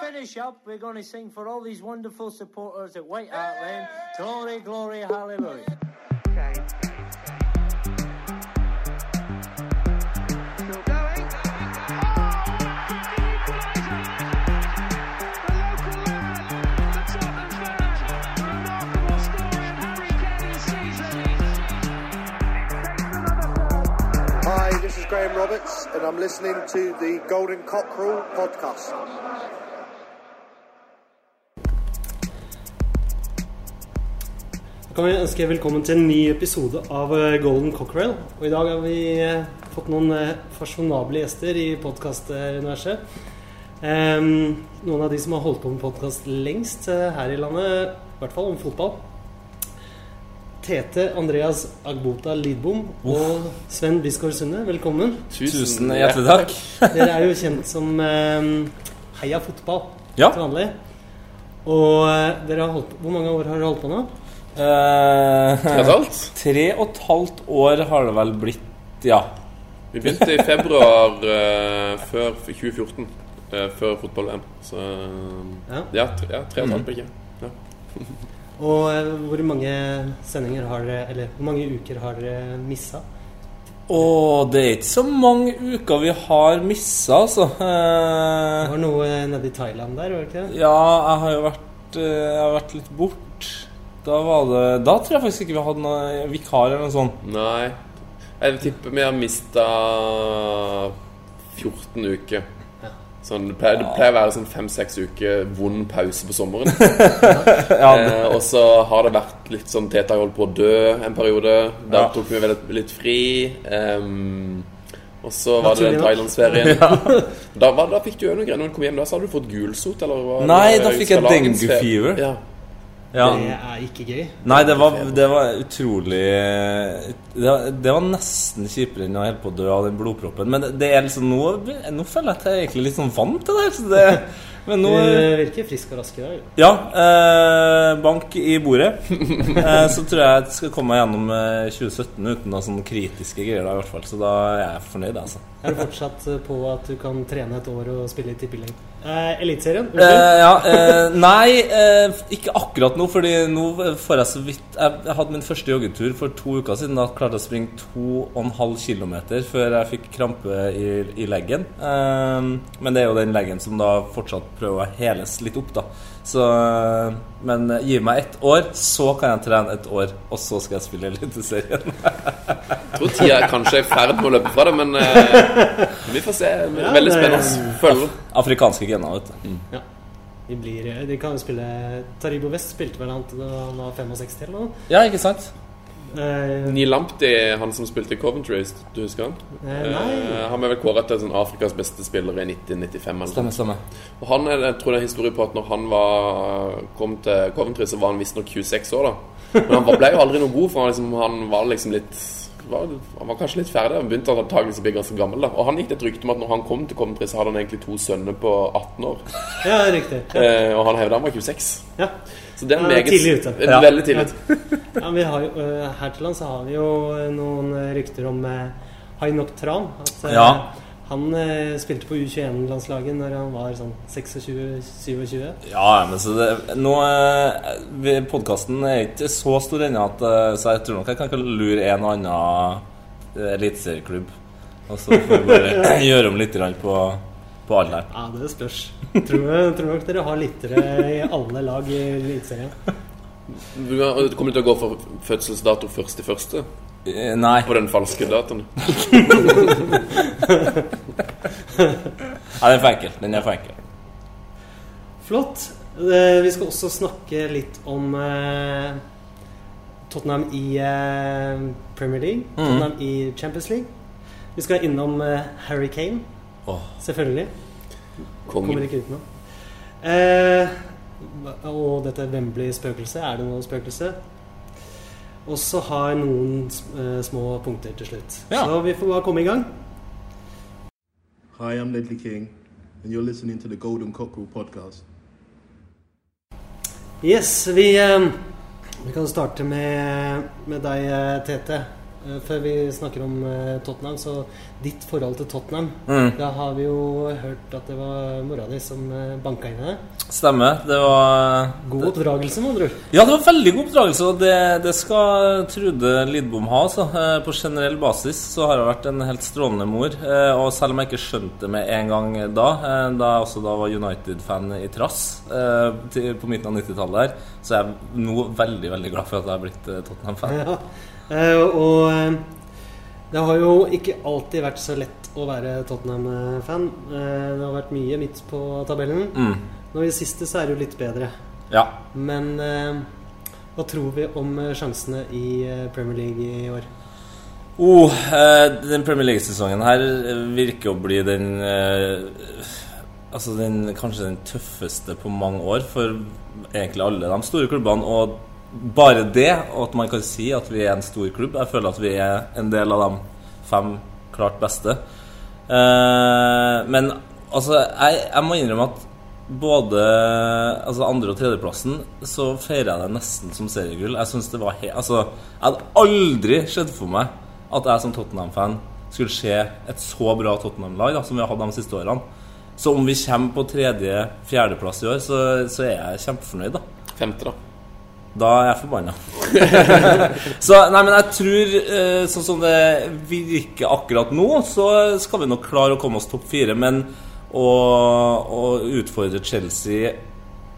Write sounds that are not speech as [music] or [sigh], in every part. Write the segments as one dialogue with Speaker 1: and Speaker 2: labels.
Speaker 1: finish up, we're going to sing for all these wonderful supporters at White Hart Lane. Glory, glory, hallelujah.
Speaker 2: Still.
Speaker 3: Hi, this is Graham Roberts, and I'm listening to the Golden Cockerel podcast.
Speaker 4: Kan vi ønske velkommen til en ny episode av eh, Golden Cockerel. Og i dag har vi eh, fått noen eh, fasjonable gjester i podkastuniverset. Um, noen av de som har holdt på med podkast lengst her i landet, i hvert fall om fotball. Tete Andreas Agbota Lidbom og Sven Bisgaard Sunde, velkommen.
Speaker 5: Tusen hjertelig takk. [laughs]
Speaker 4: Dere er jo kjent som um, Heia Fotball
Speaker 5: Ja.
Speaker 4: til vanlig. Og dere har holdt på, Hvor mange år har dere holdt på nå?
Speaker 5: Eh,
Speaker 6: Tre og et halvt? [laughs]
Speaker 5: tre og et halvt år har det vel blitt, ja.
Speaker 6: Vi begynte i februar eh, før 2014. eh, før fotball-VM. Så
Speaker 4: Ja.
Speaker 6: ja, tre, ja, tre og et halvt blir ikke. Ja. [laughs]
Speaker 4: Og eh, hvor mange sendinger har dere Eller hvor mange uker har dere missa?
Speaker 5: Og det er ikke så mange uker vi har missa, altså.
Speaker 4: Det
Speaker 5: Eh,
Speaker 4: var noe nede i Thailand der, var det ikke det?
Speaker 5: ja, jeg har jo vært, eh, jeg har vært litt bort. Da var det Da tror jeg faktisk ikke vi hadde noen vikar eller noe sånt.
Speaker 6: Nei. Jeg tipper vi har mista 14 uker. Sånn, det, pleier, det pleier å være sånn fem-seks uker vond pause på sommeren. [laughs]
Speaker 5: Ja,
Speaker 6: eh, og så har det vært litt sånn Teta holdt på å dø en periode. Da
Speaker 5: Ja.
Speaker 6: tok vi vel litt, litt fri. Um, og så var det den thailandsferien. [laughs] Da, da fikk du jo noe greier. Når du kom hjem da, så hadde du fått gulsot, eller?
Speaker 5: Nei, da fikk jeg dengue fever.
Speaker 6: Ja.
Speaker 5: Ja.
Speaker 4: Det er ikke gøy.
Speaker 5: Nei, det var, det var utrolig det var, det var nesten kjipere enn å holde på å dø av den blodproppen. Men det, er liksom nå, nå føler jeg at jeg er egentlig litt sånn vant til det. her, Så det men
Speaker 4: Du virker frisk og rask i dag.
Speaker 5: Ja, eh, bank i bordet. Eh, så tror jeg jeg skal komme meg gjennom eh, 2017 uten noen sånne kritiske greier. da i hvert fall Så da er jeg fornøyd, altså.
Speaker 4: Er du fortsatt eh, på at du kan trene et år og spille i tippeligaen? Eh, Eliteserien?
Speaker 5: Eh, ja, eh, nei, eh, ikke akkurat nå, fordi nå får jeg så vidt Jeg, jeg hadde min første joggetur for to uker siden. Da klarte jeg å springe 2,5 km før jeg fikk krampe i, i leggen. Eh, men det er jo den leggen som da fortsatt prøver å heles litt opp, da. Så, eh, men gi meg ett år, så kan jeg trene et år, og så skal jeg spille Eliteserien. [laughs]
Speaker 6: Tror tida er kanskje er i ferd med å løpe fra det, men eh, vi får se. Veldig spennende. Følger.
Speaker 5: Afrikanske gener, vet du.
Speaker 4: Ja. De, blir, eh, de kan jo spille Taribo West spilte vel han til da han var 65 eller noe?
Speaker 5: Ja, ikke sant?
Speaker 4: Uh,
Speaker 6: Neil Lamptey, han som spilte i Coventry, du husker han?
Speaker 4: Uh.
Speaker 6: Eh, han ble vel kåret til sånn Afrikas beste spiller i 1995. Eller
Speaker 5: Stemmer,
Speaker 6: Og han er, jeg tror det er historie på at når han var, kom til Coventry, så var han visstnok 26 år. da Men han ble jo aldri noe god, for han, liksom, han var liksom litt var, Han var kanskje litt ferdig. Han begynte antakeligvis å bli ganske gammel. da Og han gikk det et rykte om at når han kom til Coventry, så hadde han egentlig to sønner på 18 år.
Speaker 4: ja, riktig. Ja.
Speaker 6: Eh, og han hevda han var 26.
Speaker 4: Ja.
Speaker 6: Så det er meget
Speaker 4: tidlig ute.
Speaker 6: eh,
Speaker 5: Ja.
Speaker 6: Veldig tidlig ute.
Speaker 4: Ja, vi har jo, øh, her til lands så har vi jo øh, noen rykter om uh, Hainok Tran. At
Speaker 5: Ja.
Speaker 4: Han eh, spilte på U21-landslaget når han var sånn 26-27.
Speaker 5: Ja, men så det, nå eh, Podkasten er ikke så stor ennå, eh, så jeg tror nok jeg kan ikke lure en og annen eh, eliteserieklubb. Og så får vi bare [laughs] gjøre om litt på, på alle her.
Speaker 4: Ja, det spørs. Tror, jeg- tror nok dere har lyttere i alle lag i Eliteserien.
Speaker 6: Du Kommer til å gå for fødselsdato først i første?
Speaker 5: Eh, Nei.
Speaker 6: På den falske datoen? [laughs]
Speaker 5: Nei, den er for enkel. Den er for enkel.
Speaker 4: Flott. Eh, Vi skal også snakke litt om eh, Tottenham i Premier League. Tottenham i Champions League. Vi skal innom Harry Kane,
Speaker 5: Oh.
Speaker 4: selvfølgelig. Kommer ikke utenom. Eh, og dette Wembley-spøkelset. Er det noe spøkelse? Og så har jeg noen eh, små punkter til slutt.
Speaker 5: Ja.
Speaker 4: Så vi får bare komme i gang.
Speaker 7: Hi, I'm Ledley King, and you're listening to the Golden Cockerel podcast.
Speaker 4: Yes, vi, eh, vi kan starte med, med deg, eh, Tete. Eh, før vi snakker om eh, Tottenham, så ditt forhold til Tottenham
Speaker 5: Mm.
Speaker 4: Da har vi jo hørt at det var mora di som eh, banka inn i det.
Speaker 5: Stemmer. Det var
Speaker 4: God oppdragelse, med andre ord.
Speaker 5: Ja, det var veldig god oppdragelse, og det, det skal Trude Lidbom ha. Altså. Eh, På generell basis så har hun vært en helt strålende mor. Og selv om jeg ikke skjønte det med en gang da, da jeg også da var United-fan i trass på midten av 90-tallet her, så er jeg nå veldig, veldig glad for at jeg har blitt Tottenham-fan. [laughs]
Speaker 4: Ja. Eh, og eh, det har jo ikke alltid vært så lett å være Tottenham-fan. Eh, det har vært mye midt på tabellen.
Speaker 5: Mm.
Speaker 4: Nå i det siste så er det jo litt bedre.
Speaker 5: Ja.
Speaker 4: Men hva tror vi om sjansene i Premier League i år?
Speaker 5: Oh, den Premier League-sesongen her virker å bli den Altså den, kanskje den tøffeste på mange år for egentlig alle de store klubbene. Og bare det, og at man kan si at vi er en stor klubb Jeg føler at vi er en del av de fem klart beste. Eh, men altså, jeg, jeg må innrømme at både altså andre- og tredjeplassen så feirer jeg det nesten som seriegull. Jeg synes det var he altså, Jeg hadde aldri sett for meg at jeg som Tottenham-fan skulle se et så bra Tottenham-lag som vi har hatt de siste årene. Så om vi kommer på tredje-fjerdeplass i år, så, så er jeg kjempefornøyd, da.
Speaker 6: Femte, da.
Speaker 5: Da er jeg forbanna. [laughs] så nei, men jeg tror, eh, sånn som det virker akkurat nå, så skal vi nok klare å komme oss topp fire. Men å, å utfordre Chelsea,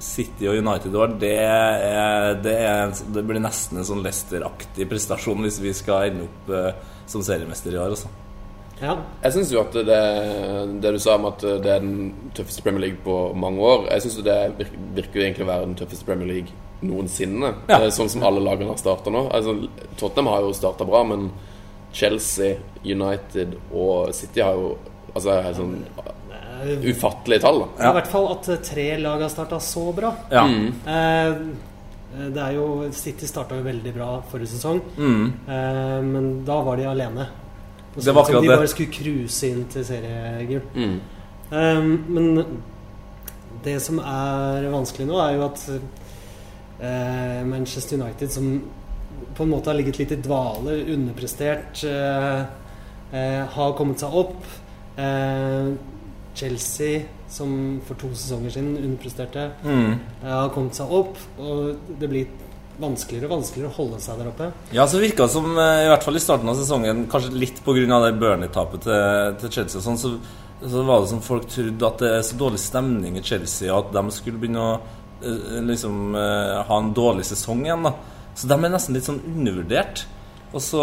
Speaker 5: City og United i år, det, er, det, er, det blir nesten en sånn Leicester-aktig prestasjon hvis vi skal ende opp eh, som seriemester i år. Altså.
Speaker 4: Ja,
Speaker 6: Jeg syns jo at det, det du sa om at det er den tøffeste Premier League på mange år Jeg syns det virker, virker jo egentlig å være den tøffeste Premier League noensinne.
Speaker 5: Ja.
Speaker 6: Eh, Sånn som alle lagene har starta nå. Altså, Tottenham har jo starta bra, men Chelsea, United og City har jo Altså helt sånn
Speaker 4: eh,
Speaker 6: ufattelige tall. da
Speaker 4: I hvert fall at tre lag har starta så bra.
Speaker 5: Ja.
Speaker 4: Eh, det er jo City starta jo veldig bra forrige sesong,
Speaker 5: Mm.
Speaker 4: eh, men da var de alene. Og
Speaker 5: Det var
Speaker 4: så
Speaker 5: det.
Speaker 4: de bare skulle cruise inn til seriegull.
Speaker 6: Mm.
Speaker 4: Eh, men det som er vanskelig nå, er jo at Manchester United, som på en måte har ligget litt i dvale, underprestert, eh, eh, har kommet seg opp. Eh, Chelsea, som for to sesonger siden underpresterte,
Speaker 5: Mm.
Speaker 4: eh, har kommet seg opp. Og det blir vanskeligere og vanskeligere å holde seg der oppe.
Speaker 5: Ja, så virka det som, eh, i hvert fall i starten av sesongen, kanskje litt pga. det Burnley-tapet til, til Chelsea, og sånn, så, så var det som folk trodde at det er så dårlig stemning i Chelsea, og at de skulle begynne å eh, liksom eh, ha en dårlig sesong igjen. da Så de er nesten litt sånn undervurdert. Og så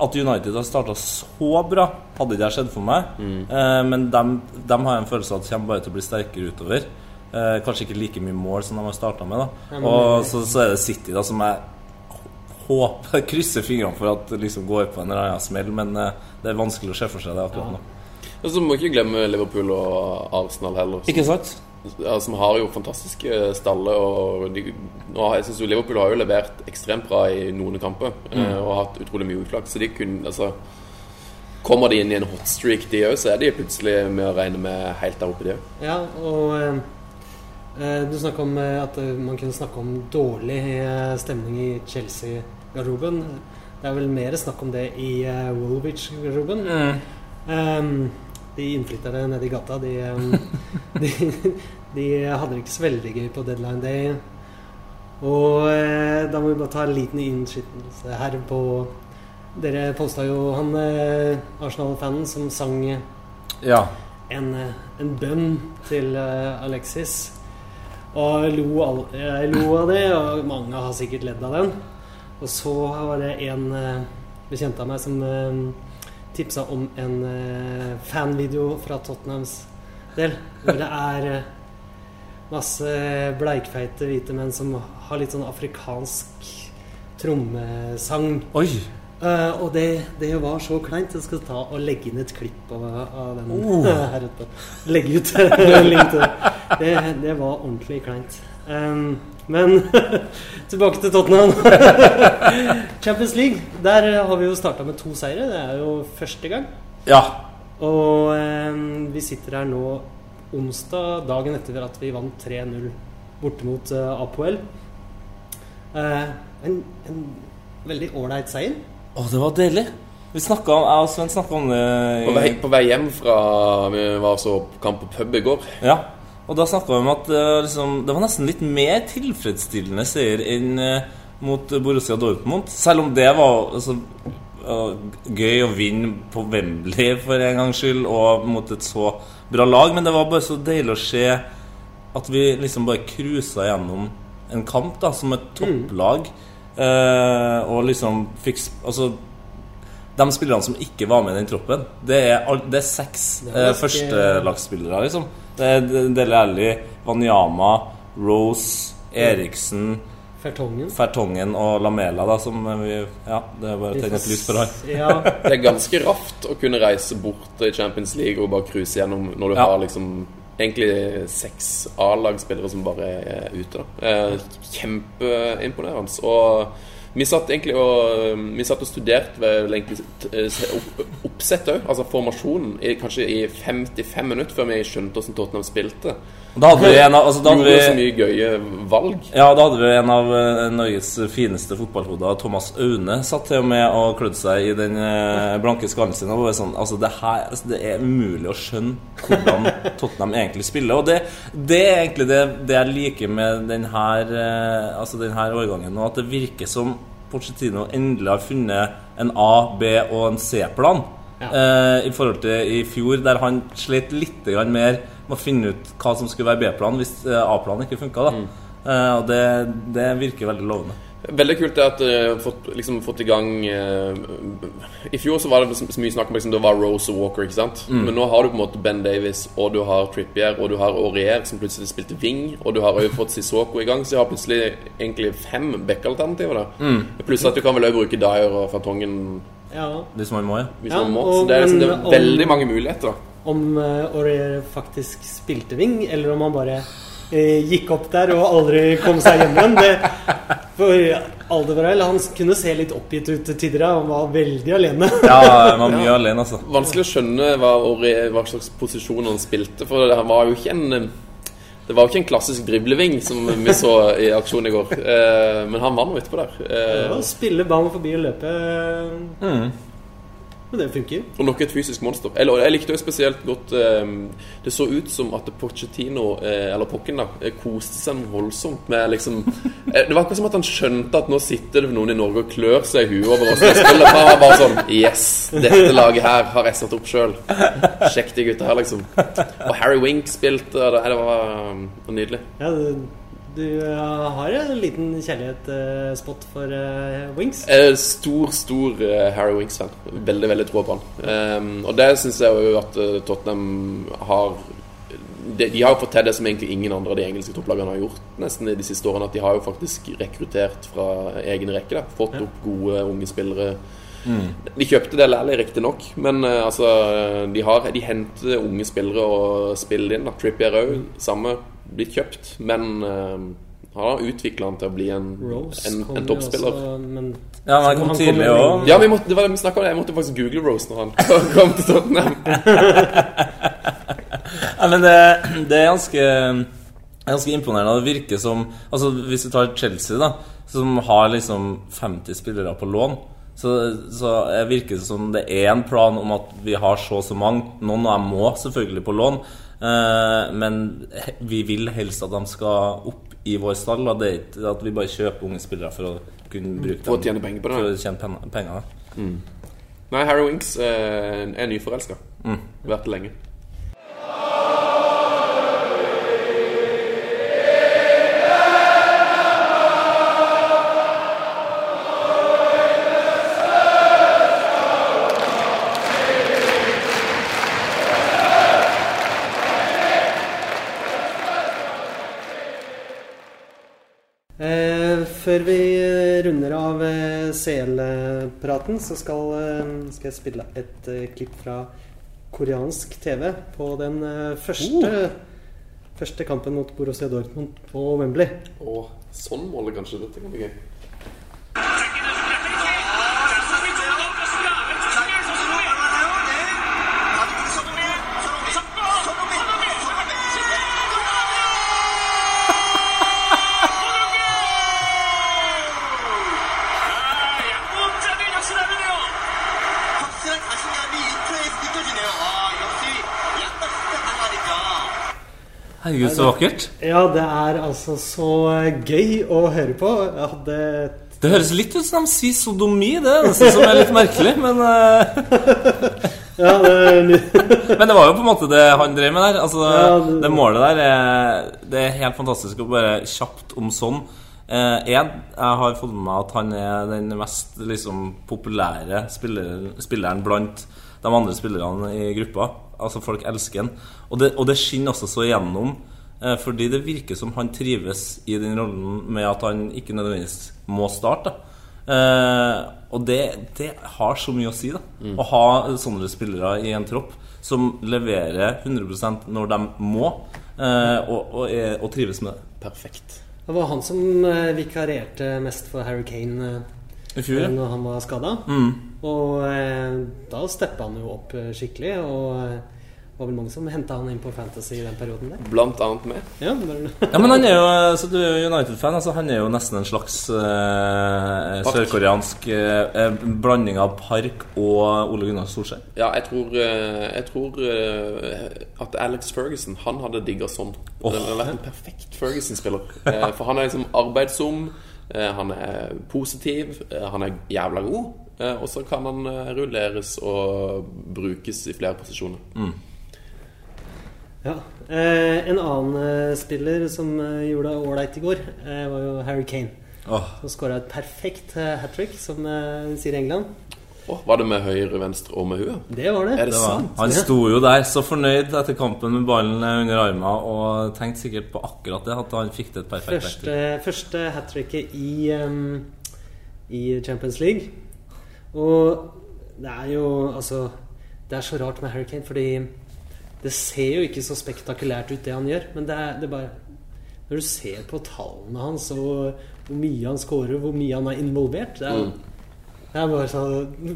Speaker 5: At United har starta så bra, hadde ikke jeg skjedd for meg. Eh, men de, de har jeg en følelse av at kommer bare til å bli sterkere utover. Eh, kanskje ikke like mye mål som de har starta med. da Og så, så er det City da som jeg håper [laughs] krysser fingrene for at det liksom går på en eller annen smell, men eh, det er vanskelig å se for seg det akkurat nå.
Speaker 6: Og så må ikke glemme Liverpool og Arsenal heller.
Speaker 5: Ikke sant?
Speaker 6: Som har jo fantastiske staller. Og de, nå jeg synes jo Liverpool har jo levert ekstremt bra i noen kamper mm. og har hatt utrolig mye uflaks. Så de kunne altså Kommer de inn i en hotstreak, de òg, så er de plutselig med å regne med helt der oppe, de òg.
Speaker 4: Ja, og eh, eh, du snakka om eh, at eh, man kunne snakke om dårlig eh, stemning i Chelsea-garderoben. Det er vel mer snakk om det i eh, Woolwich-garderoben. Ehm, de innflytterne nede i gata, de, [laughs] de, de hadde det ikke så veldig gøy på deadline day. Og eh, da må vi bare ta en liten innskytelse her på Dere posta jo han eh, Arsenal-fanen som sang
Speaker 5: Ja.
Speaker 4: en, eh, en bønn til eh, Alexis. Og jeg lo, all, jeg lo av det, og mange har sikkert ledd av den. Og så var det en eh, bekjent av meg som tipsa om en eh, fanvideo fra Tottenhams del. Hvor det er eh, masse bleikfeite hvite menn som har litt sånn afrikansk trommesang.
Speaker 5: Oi!
Speaker 4: Uh, og det, det var så kleint. Jeg skal ta og legge inn et klipp av, av den
Speaker 5: Oh. [laughs]
Speaker 4: her ute. Legge ut link til det. det. Det var ordentlig kleint. Um, men [laughs] tilbake til Tottenham. [laughs] Champions League. Der har vi jo starta med to seire. Det er jo første gang.
Speaker 5: Ja.
Speaker 4: Og um, vi sitter her nå onsdag, dagen etter at vi vant 3-0 borte mot uh, Apoel. Uh, en, en veldig ålreit seier.
Speaker 5: Å, det var deilig. Vi snakka om, Jeg og Sven snakka om det i-
Speaker 6: På vei, på vei hjem fra Vi var så kamp på pub i går.
Speaker 5: Ja, og da snakka vi om at det, var liksom, det var nesten litt mer tilfredsstillende seier enn eh, mot Borussia Dortmund. Selv om det var altså, eh, gøy å vinne på Wembley for en gangs skyld, og mot et så bra lag. Men det var bare så deilig å se at vi liksom bare cruisa gjennom en kamp da, som et topplag. Eh, og liksom fikk Altså de spillerne som ikke var med i den troppen, det er, det er seks
Speaker 4: Det
Speaker 5: eh,
Speaker 4: er ganske-
Speaker 5: førstelagsspillere, liksom. Det er Dele Alli, Wanyama, Rose, Eriksen,
Speaker 4: Fertongen.
Speaker 5: Fertongen og Lamela, da, som vi Ja, det er bare å tenne et lys for der
Speaker 4: Ja, [laughs]
Speaker 6: Det er ganske raft å kunne reise bort i Champions League og bare cruise gjennom når du
Speaker 5: Ja.
Speaker 6: har liksom egentlig seks A-lagsspillere som bare er ute. da eh, Kjempeimponerende. Og vi satt egentlig og Vi satt og studerte vel eh, se opp, oppsettet òg, altså formasjonen, i, kanskje i 55 minutter før vi skjønte hvordan Tottenham spilte.
Speaker 5: Da hadde vi en av altså, da hadde
Speaker 6: Gjorde så mye gøye valg.
Speaker 5: Ja, da hadde vi en av eh, Norges fineste fotballhoder, Thomas Aune, satt til og med og klødde seg i den eh, blanke skallen sin. Og var sånn, altså det, her, altså det er umulig å skjønne hvordan Tottenham egentlig spiller. Og det, det er egentlig det, det jeg liker med den her, eh, altså denne årgangen nå, at det virker som Pochettino endelig har funnet en A-, B- og en C-plan. Eh, I forhold til i fjor, der han slet litt mer med å finne ut hva som skulle være B-planen hvis eh, A-planen ikke funka. Mm. Eh, og det, det virker veldig lovende.
Speaker 6: Veldig kult det at uh, fått, liksom, fått i gang uh, I fjor så var det så, så mye snakk om liksom, det var Rose og Walker, ikke sant? Men nå har du på en måte Ben Davies, og du har Trippier, og du har Aurier, som plutselig spilte wing, og du har også fått Sissoko i gang, så jeg har plutselig egentlig fem backalternativer. Mm. Pluss at du kan vel også bruke Dyer og Fartongen
Speaker 4: ja.
Speaker 5: Hvis man må, ja.
Speaker 6: hvis
Speaker 4: Ja,
Speaker 6: man må. Så det er, liksom, det er
Speaker 4: om-
Speaker 6: veldig mange muligheter, da.
Speaker 4: Om uh, Aurier faktisk spilte wing, eller om han bare eh, gikk opp der og aldri kom seg hjem igjen. Det, for Aldevarell han kunne se litt oppgitt ut til tider. Han var veldig alene. [laughs]
Speaker 5: Ja, han var mye alene, altså.
Speaker 6: Vanskelig å skjønne hva, hva slags posisjon han spilte, for det var jo ikke en det var jo ikke en klassisk dribleving som vi så i aksjon i går. Eh, men han var nå utpå der. Eh,
Speaker 4: Ja, spille ballen forbi og løpe. Og det funker.
Speaker 6: Og nok et fysisk monster. Eller, jeg likte jo spesielt godt eh, Det så ut som at Pochettino, eh, eller Pokken, da eh, koste seg voldsomt med liksom eh, Det var akkurat som at han skjønte at nå sitter det noen i Norge og klør seg i huet over oss som spiller. Han var bare sånn Yes, dette laget her har jeg satt opp sjøl. Sjekk de gutta her, liksom. Og Harry Wink spilte, og det, det var, var nydelig.
Speaker 4: Ja, du, du eh, har en liten kjærlighetsspot for eh, Wings.
Speaker 6: Eh, Stor, stor eh, Harry Wings-fan. Veldig, veldig tro på han. Ehm, og det syns jeg jo at eh, Tottenham har de, de har fått til det som egentlig ingen andre av de engelske topplagene har gjort nesten i de siste årene. At de har jo faktisk rekruttert fra egen rekke. Da. Fått opp gode unge spillere. De kjøpte det Lally, riktignok, men uh, altså, de, har, de henter unge spillere og spiller inn. da Trippier òg, samme, blitt kjøpt. Men uh, har utvikla han til å bli en,
Speaker 4: Rose
Speaker 6: en, en toppspiller.
Speaker 4: men
Speaker 5: Ja, men han kom tidlig òg.
Speaker 6: Ja, vi måtte, det var det vi snakket om. Jeg måtte faktisk google Rose når han [laughs] kom til Tottenham. [laughs]
Speaker 5: Ja, men det, det er ganske Ganske imponerende. Det virker som Altså Hvis du tar Chelsea, da som har liksom 50 spillere på lån, så, så virker det som det er en plan om at vi har så og så mange. Noen av dem må selvfølgelig på lån, men vi vil helst at de skal opp i vår stall. Og det er ikke at vi bare kjøper unge spillere for å kunne bruke
Speaker 6: For å tjene penger på det.
Speaker 5: For å tjene pen- penger. Mm.
Speaker 6: Nei, Harry Winks eh, er nyforelska. Vært det lenge.
Speaker 4: Før vi runder av eh, CL-praten, så skal, eh, skal jeg spille et eh, klipp fra koreansk TV på den første, første, første kampen mot Borussia Dortmund på Wembley.
Speaker 6: Oh, sånn måler kanskje dette kan bli gøy.
Speaker 5: Herregud, så vakkert.
Speaker 4: Ja, det er altså så eh, gøy å høre på. Jeg hadde
Speaker 5: Det høres litt ut som de sier sodomi, det er eneste som er litt merkelig. Men, eh,
Speaker 4: Ja, det, [laughs]
Speaker 5: men det var jo på en måte det han drev med der. Altså,
Speaker 4: Ja, det-
Speaker 5: det målet der er, det er helt fantastisk å bare kjapt om sånn. Eh, en, jeg har fått med meg at han er den mest liksom, populære spilleren, spilleren blant de andre spillerne i gruppa. Altså Folk elsker han. Og det, og det skinner også så igjennom. Eh, fordi det virker som han trives i den rollen med at han ikke nødvendigvis må starte. Eh, og det, det har så mye å si, da. Å ha sånne spillere i en tropp som leverer 100% når de må, eh, og, og, er, og trives med det.
Speaker 6: Perfekt.
Speaker 4: det var han som eh, vikarierte mest for Harry Kane eh,
Speaker 5: I fjor,
Speaker 4: når han var skada.
Speaker 5: Mm.
Speaker 4: Og eh, da steppa han jo opp skikkelig. Og eh, var vel mange som henta han inn på Fantasy i den perioden der.
Speaker 6: Blant annet med.
Speaker 4: Ja, [laughs]
Speaker 5: Ja, men han er jo Så du er United-fan. Altså Han er jo nesten en slags eh, sørkoreansk eh, eh, blanding av Park og Ole Gunnar Solskjær.
Speaker 6: Ja, jeg tror, eh, jeg tror eh, at Alex Ferguson Han hadde digga sånn.
Speaker 5: Oh.
Speaker 6: Det hadde vært en perfekt Ferguson-spiller. Eh, For han er liksom arbeidsom, eh, han er positiv, eh, han er jævla god. eh, Og så kan han eh, rulleres og brukes i flere posisjoner.
Speaker 4: Ja. eh, en annen eh, spiller som eh, gjorde det ålreit i går, eh, var jo Harry Kane.
Speaker 5: Oh.
Speaker 4: Som skåra et perfekt uh, hat trick, som eh, sier i England.
Speaker 6: Oh, var det med høyre, venstre og med huet?
Speaker 4: Det var det.
Speaker 6: Er det
Speaker 5: det var.
Speaker 6: sant?
Speaker 5: Han sto jo der så fornøyd etter kampen med ballen eh, under armen og tenkte sikkert på akkurat det, at han fikk til et perfekt
Speaker 4: Første,
Speaker 5: backtrick.
Speaker 4: første hat tricket i, um, i Champions League. Og det er jo altså Det er så rart med Harry Kane, fordi det ser jo ikke så spektakulært ut, det han gjør. Men det er, det er bare Når du ser på tallene hans, og hvor mye han scorer, hvor mye han er involvert Det er, det er bare så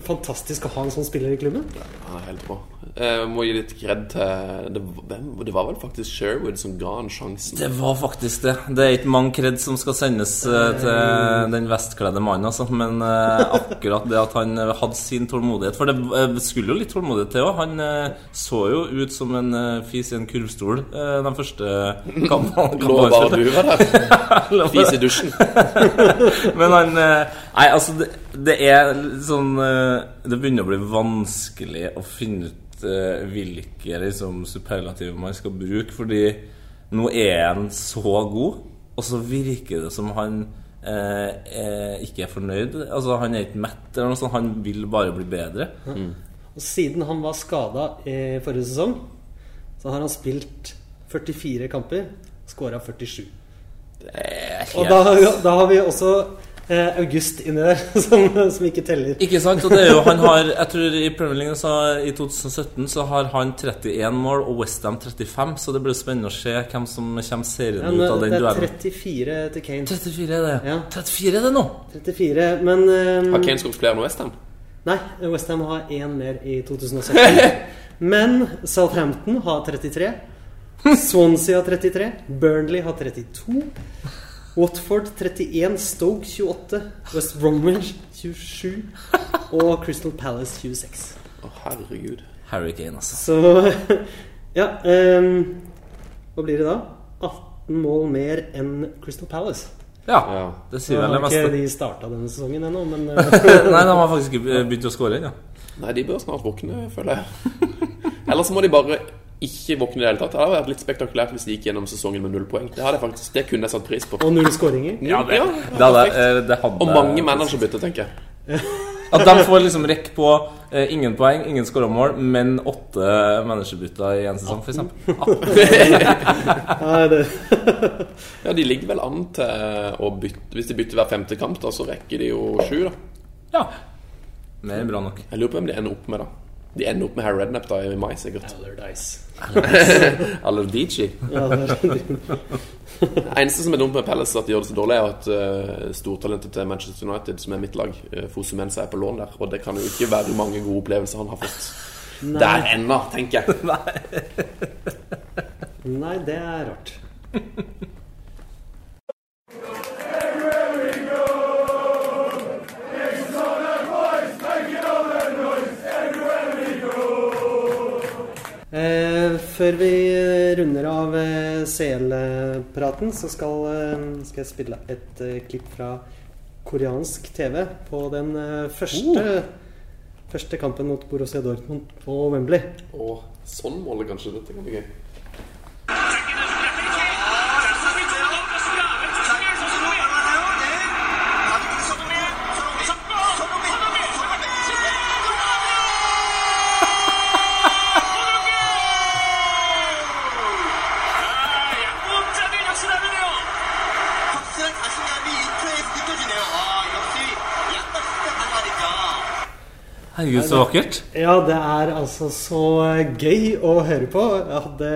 Speaker 4: fantastisk å ha en sånn spiller i klubben.
Speaker 6: Ja, helt bra. Jeg må gi litt kred til det, hvem, det var vel faktisk Sherwood som ga han sjansen.
Speaker 5: Det var faktisk det. Det er ikke mange kred som skal sendes eh, til den vestkledde mannen, altså. Men eh, akkurat det at han eh, hadde sin tålmodighet For det eh, skulle jo litt tålmodighet til òg. Han eh, så jo ut som en eh, fis i en kurvstol Den de første kampene. [laughs]
Speaker 6: Lå bare du var der. [laughs] Fis i dusjen. [laughs]
Speaker 5: Men han eh, Nei, altså, det, det er sånn eh, Det begynner å bli vanskelig å finne ut eh, hvilke liksom, superlativer man skal bruke, fordi nå er han så god, og så virker det som han eh, eh, ikke er fornøyd. Altså, han er ikke mett, eller noe sånt. Han vil bare bli bedre.
Speaker 4: Og siden han var skada i forrige sesong, så har han spilt 44 kamper, skåra 47. Og da, da har vi også eh, August inni der, [laughs] som, som ikke teller.
Speaker 5: Ikke sant? Og det er jo, han har, jeg tror i Premier League så, i 2017 så har han 31 mål og Westham 35, så det blir spennende å se hvem som kommer serien
Speaker 4: Ja,
Speaker 5: ut av den
Speaker 4: det er 34 til Kane.
Speaker 5: 34 er det.
Speaker 4: Ja.
Speaker 5: 34 er det nå!
Speaker 4: 34, men um,
Speaker 6: Har Kane skåret flere enn Westham?
Speaker 4: Nei, Westham har én mer i 2017. [laughs] Men Southampton har 33. Swansea har 33. Burnley har 32. Watford 31. Stoke 28. West Bromwich 27. Og Crystal Palace 26.
Speaker 6: Å, herregud.
Speaker 5: Harry Kane, altså.
Speaker 4: Så Ja. Um, hva blir det da? 18 mål mer enn Crystal Palace.
Speaker 5: Ja,
Speaker 6: Ja.
Speaker 5: det sier vel
Speaker 4: har
Speaker 5: det
Speaker 4: ikke de starta denne sesongen ennå, men [laughs] eh,
Speaker 5: Nei, de har faktisk ikke begynt å skåre ennå.
Speaker 6: Nei, de bør snart våkne, føler jeg. [laughs] Eller så må de bare ikke våkne i det hele tatt. Det hadde vært litt spektakulært hvis de gikk gjennom sesongen med null poeng. Det, hadde jeg faktisk, det kunne jeg satt pris på.
Speaker 4: Og null skåringer.
Speaker 6: Ja, det,
Speaker 5: Det hadde, eh, det hadde
Speaker 6: Og mange managerbytter, tenker jeg. [laughs]
Speaker 5: At de får liksom rekk på eh, ingen poeng, ingen skåra mål, men åtte managerbytter i en sesong, f.eks. [laughs]
Speaker 6: Ja, De ligger vel an til å bytte Hvis de bytter hver femte kamp, da, så rekker de jo sju. da
Speaker 5: Ja. Mer enn bra nok.
Speaker 6: Jeg lurer på hvem de ender opp med, da. De ender opp med Harry Rednap da i mai, sikkert.
Speaker 4: Allardyce. [laughs] Det [laughs]
Speaker 6: eneste som er dumt med Palace, at de gjør det så dårlig, er at uh, stortalentet til Manchester United, som er mitt lag, uh, Fosumensa, er på lån der. Og det kan jo ikke være mange gode opplevelser han har fått der ennå, tenker jeg. [laughs]
Speaker 4: nei, det er rart. Eh, før vi runder av eh, CL-praten, så skal, eh, skal jeg spille et eh, klipp fra koreansk TV på den første, første kampen mot Borussia Dortmund på Wembley.
Speaker 6: Oh, sånn måler kanskje dette kan bli gøy.
Speaker 5: Så vakkert.
Speaker 4: Ja, det er altså så eh, gøy å høre på. Jeg hadde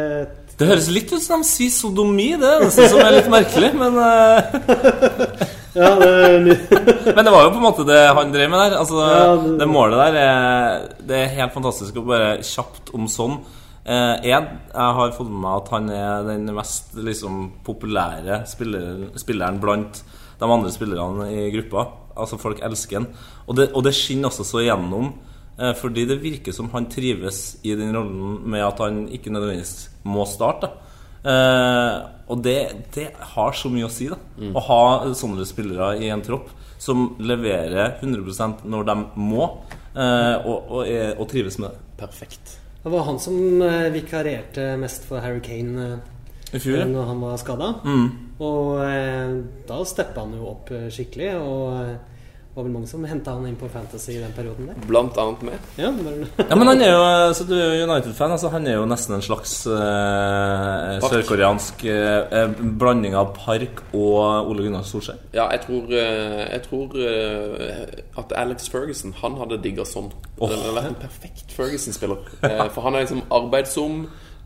Speaker 5: Det høres litt ut som de sier sodomi, det er det som er litt merkelig. Men, eh,
Speaker 4: Ja, det, [laughs]
Speaker 5: men det var jo på en måte det han drev med der. Altså,
Speaker 4: Ja, det-
Speaker 5: det målet der er, Det er helt fantastisk å bare kjapt om sånn. Eh, en, jeg har fått med meg at han er den mest liksom, populære spilleren, spilleren blant de andre spillerne i gruppa. Altså Folk elsker han. Og det, og det skinner også så igjennom. Eh, fordi det virker som han trives i den rollen med at han ikke nødvendigvis må starte. Eh, og det, det har så mye å si, da. Å ha sånne spillere i en tropp som leverer 100% når de må, eh, og, og, er, og trives med det.
Speaker 6: Perfekt.
Speaker 4: det var han som vikarierte mest for Harry Kane
Speaker 5: I fjor,
Speaker 4: når han var skada.
Speaker 5: Mm.
Speaker 4: Og da steppa han jo opp skikkelig. Og var vel mange som henta han inn på Fantasy i den perioden der.
Speaker 6: Blant annet med.
Speaker 4: Ja, [laughs]
Speaker 5: Ja, men han er jo Så du er United-fan. Altså Han er jo nesten en slags eh, sørkoreansk eh, eh, blanding av Park og Ole Gunnar Solskjær.
Speaker 6: Ja, jeg tror, eh, jeg tror eh, at Alex Ferguson Han hadde digga sånn.
Speaker 5: Oh.
Speaker 6: Det hadde vært en perfekt Ferguson-spiller. Eh, For han er liksom arbeidsom,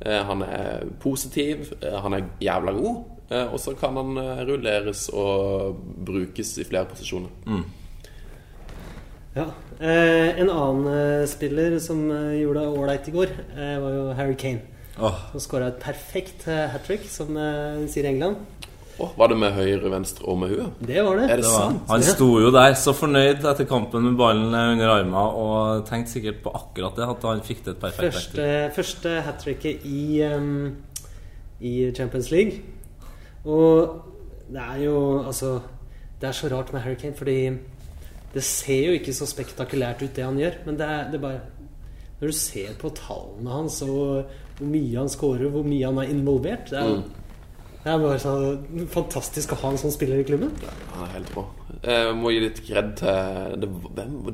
Speaker 6: eh, han er positiv, eh, han er jævla god. eh, Og så kan han eh, rulleres og brukes i flere posisjoner.
Speaker 4: Ja. Eh, en annen eh, spiller som eh, gjorde det ålreit i går, eh, var jo Harry Kane.
Speaker 5: Oh.
Speaker 4: Som skåra et perfekt eh, hat trick, som eh, sier i England.
Speaker 6: Oh, var det med høyre, venstre og med huet?
Speaker 4: Det var det.
Speaker 6: Er det
Speaker 5: det var.
Speaker 6: sant?
Speaker 5: Han sto jo der så fornøyd etter kampen med ballen under armen og tenkte sikkert på akkurat det, at han fikk til et perfekt
Speaker 4: Første,
Speaker 5: backtrick.
Speaker 4: første hat tricket i, um, i Champions League. Og det er jo altså Det er så rart med Harry Kane, fordi det ser jo ikke så spektakulært ut, det han gjør. Men det er, det er bare Når du ser på tallene hans og hvor mye han scorer, hvor mye han er involvert Det er, det er bare så fantastisk å ha en sånn spiller i klubben.
Speaker 6: Han er helt rå. Jeg må gi litt kred til det,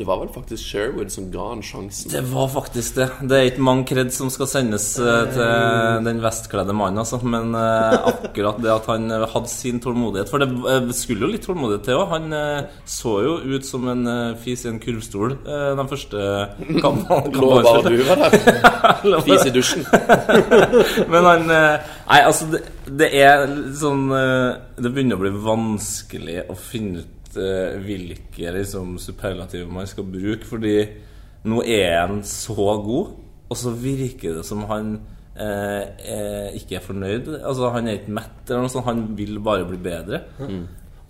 Speaker 6: det var vel faktisk Sherwood som ga han sjansen.
Speaker 5: Det var faktisk det. Det er ikke mange kred som skal sendes eh, til den vestkledde mannen, altså. Men eh, akkurat det at han eh, hadde sin tålmodighet For det eh, skulle jo litt tålmodighet til òg. Han eh, så jo ut som en eh, fis i en kurvstol Den de første kampene. [laughs]
Speaker 6: Lå bare du var der. Fis i dusjen. [laughs]
Speaker 5: Men han eh, Nei, altså, det, det er sånn eh, Det begynner å bli vanskelig å finne ut uh, hvilke liksom, superlativer man skal bruke, fordi nå er han så god, og så virker det som han uh, ikke er fornøyd. Altså, han er ikke mett, eller noe sånt. Han vil bare bli bedre.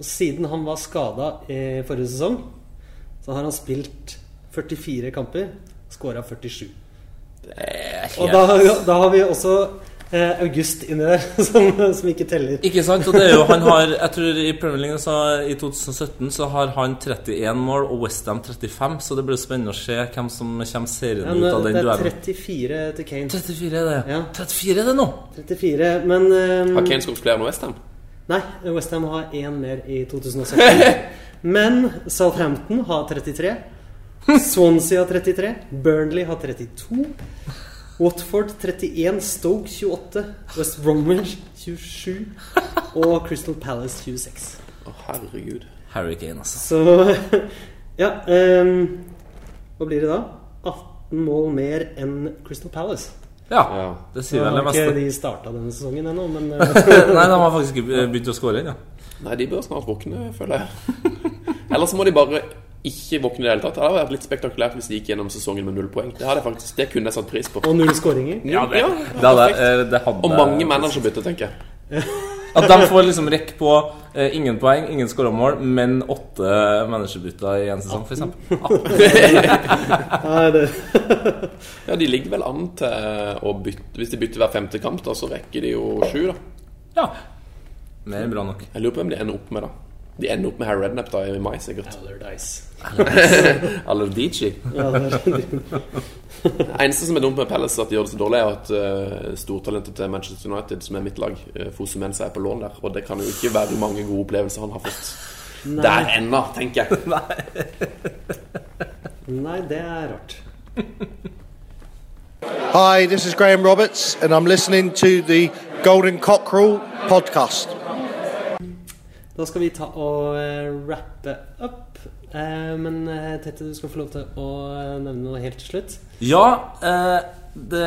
Speaker 4: Og siden han var skada i forrige sesong, så har han spilt 44 kamper, skåra 47. Og da, da har vi også eh, August inni der, [laughs] som, som ikke teller.
Speaker 5: Ikke sant? Og det er jo, han har, jeg tror I Premier League så, i 2017 så har han 31 mål og Westham 35, så det blir spennende å se hvem som kommer serien
Speaker 4: Ja,
Speaker 5: ut av den duellen.
Speaker 4: det er 34 til Kane.
Speaker 5: 34 er det.
Speaker 4: Ja.
Speaker 5: 34 er det nå!
Speaker 4: 34, men um,
Speaker 6: Har Kane skåret flere enn Westham?
Speaker 4: Nei, Westham har én mer i 2017. [laughs] Men Southampton har 33. Swansea har 33. Burnley har 32. Watford 31. Stoke 28. West Bromwich 27. Og Crystal Palace 26.
Speaker 6: Å, herregud.
Speaker 5: Harry Kane, altså.
Speaker 4: Så Ja. Um, hva blir det da? 18 mål mer enn Crystal Palace.
Speaker 5: Ja,
Speaker 6: Ja.
Speaker 5: det sier vel
Speaker 4: har
Speaker 5: meste.
Speaker 4: ikke de starta denne sesongen ennå, men [laughs] eh,
Speaker 5: Nei, de har faktisk ikke begynt å skåre ennå.
Speaker 6: Nei, de bør snart våkne, føler jeg. [laughs] Ellers må de bare ikke våkne i det hele tatt. Det hadde vært litt spektakulært hvis de gikk gjennom sesongen med null poeng. Det, hadde faktisk, det kunne jeg satt pris på.
Speaker 4: Og null skåringer.
Speaker 6: Ja, det,
Speaker 5: Det hadde, eh, det hadde
Speaker 6: Og mange managerbytter, tenker jeg. [laughs]
Speaker 5: At de får liksom rekke på eh, ingen poeng, ingen skåra mål, men åtte managerbytter i én sesong, f.eks.
Speaker 4: Nei, [laughs] [laughs]
Speaker 6: Ja, De ligger vel an til å bytte Hvis de bytter hver femte kamp, da, så rekker de jo sju. da
Speaker 5: Ja. Mer enn bra nok.
Speaker 6: Jeg lurer på hvem de ender opp med, da. De ender opp med Harry Rednap da i mai, sikkert.
Speaker 4: Allardyce.
Speaker 6: Allardyce.
Speaker 4: Ja, det
Speaker 6: Det eneste som er dumt med Palace, at de gjør det så dårlig, er at uh, stortalentet til Manchester United, som er mitt lag, uh, Fosumensa, er på lån der. Og det kan jo ikke være mange gode opplevelser han har fått der ennå, tenker jeg. [laughs]
Speaker 4: Nei, det er rart.
Speaker 3: Hi, this is Graham Roberts, and I'm listening to the Golden Cockerel podcast.
Speaker 4: Da skal vi ta og eh, rappe opp. Eh, men eh, Tette, du skal få lov til å nevne noe helt til slutt.
Speaker 5: Ja, det,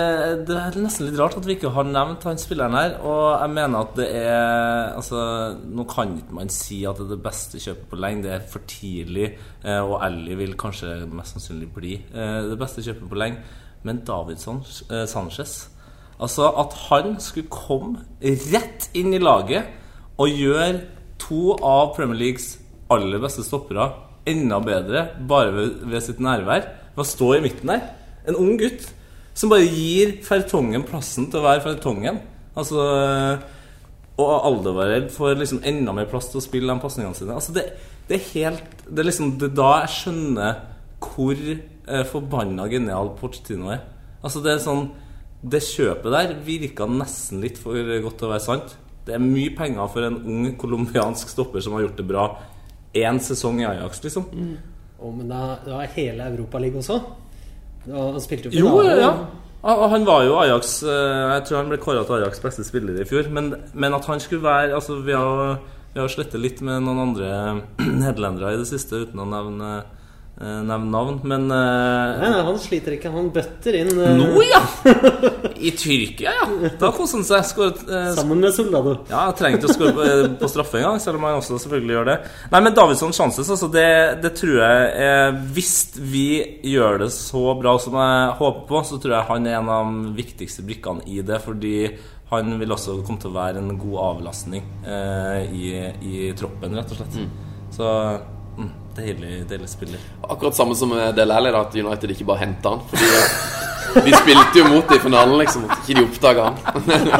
Speaker 5: det er nesten litt rart at vi ikke har nevnt han spilleren her. Og jeg mener at det er Altså, nå kan ikke man si at det er det beste kjøpet på lenge. Det er for tidlig, og Ellie vil kanskje mest sannsynlig bli det beste kjøpet på lenge. Men Davidson eh, Sanchez Altså, at han skulle komme rett inn i laget og gjøre to av Premier Leagues aller beste stoppere enda bedre bare ved, ved sitt nærvær. Ved å stå i midten der. En ung gutt som bare gir Fertongen plassen til å være Fertongen. Altså Og Aldevarell får liksom enda mer plass til å spille de pasningene sine. Altså det, det er helt Det er liksom det er da jeg skjønner hvor eh, forbanna genial Pochettino er. Altså det er sånn Det kjøpet der virka nesten litt for godt til å være sant. Det er mye penger for en ung colombiansk stopper som har gjort det bra én sesong i Ajax, liksom.
Speaker 4: Å, men da, da er hele Europaligaen også. Da, han spilte jo
Speaker 5: Jo,
Speaker 4: finale.
Speaker 5: ja. Ja, Han var jo Ajax eh, Jeg tror han ble kåra til Ajax beste spiller i fjor. Men, men at han skulle være Altså, vi har, vi har slettet litt med noen andre [clears throat] nederlendere i det siste, uten å nevne, eh, nevne navn. Men eh,
Speaker 4: Nei, nei, han sliter ikke. Han bøtter inn
Speaker 5: Nå, ja! [laughs] I Tyrkia, ja. Da koser han seg. Skåret eh,
Speaker 4: sammen med Soldado.
Speaker 5: Ja, trengte trenger ikke å skåre på, eh, på straffe engang, selv om han også selvfølgelig gjør det. Nei, men Davidsson Chances, altså, det, det tror jeg eh, Hvis vi gjør det så bra som jeg håper på, så tror jeg han er en av de viktigste brikkene i det. Fordi han vil også komme til å være en god avlastning eh, i, i troppen, rett og slett. Så mm, deilig, deilig spiller.
Speaker 6: Akkurat samme som med Del Alli, at United ikke bare henter han. Fordi de spilte jo mot det i finalen, liksom. At ikke de oppdaga han.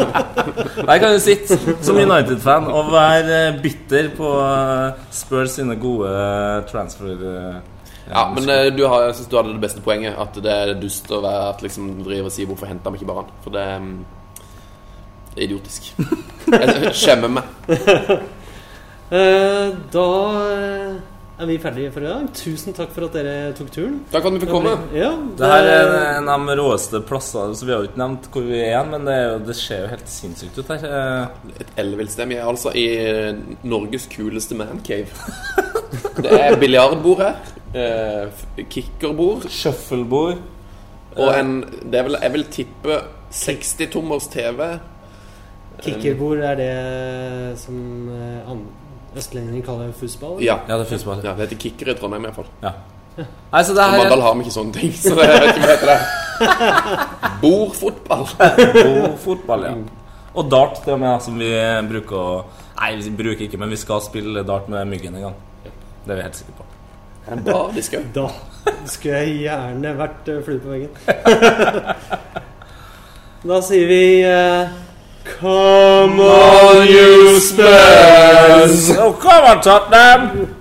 Speaker 6: [laughs]
Speaker 5: Der kan du sitte som United-fan og være eh, bitter på eh, Spurs sine gode eh, transfer...
Speaker 6: Ja, men du har, jeg synes du hadde det beste poenget. At det er dust å være at liksom driver og sier 'hvorfor henter vi ikke bare han'? For det er mm, idiotisk. [laughs] Jeg skjemmer meg.
Speaker 4: Eh, da er vi ferdige for i dag. Tusen takk for at dere tok turen.
Speaker 6: Takk for at vi fikk komme.
Speaker 4: Ja,
Speaker 5: Det her er en av de råeste plassene, så vi har jo ikke nevnt hvor vi er men det, er jo, det ser jo helt sinnssykt ut her. Eh,
Speaker 6: Et ellevilt sted. Vi er altså i Norges kuleste mancave. Det er biljardbord her. Eh, kickerbord.
Speaker 5: Shufflebord.
Speaker 6: Og en Det er vel, jeg vil tippe 60-tommers TV.
Speaker 4: Kickerbord er det som eh, østlendinger kaller det fussball?
Speaker 6: Ja.
Speaker 5: Ja, det er fussball.
Speaker 6: ja. Det heter kicker i Trondheim, iallfall.
Speaker 5: Ja. Nei, så det
Speaker 6: I
Speaker 5: her
Speaker 6: Mandal har vi ikke sånne ting. Så det jeg vet ikke hva heter det. [laughs] Bordfotball.
Speaker 5: Bordfotball, ja. Og dart, det med, som vi bruker å Nei, vi bruker ikke, men vi skal spille dart med Myggen en gang. Det er vi helt sikre på.
Speaker 6: Da.
Speaker 4: Da skulle jeg gjerne vært uh, flue på veggen. [laughs] da sier vi eh, Come on, you Spurs!
Speaker 5: Oh, come on, Tottenham!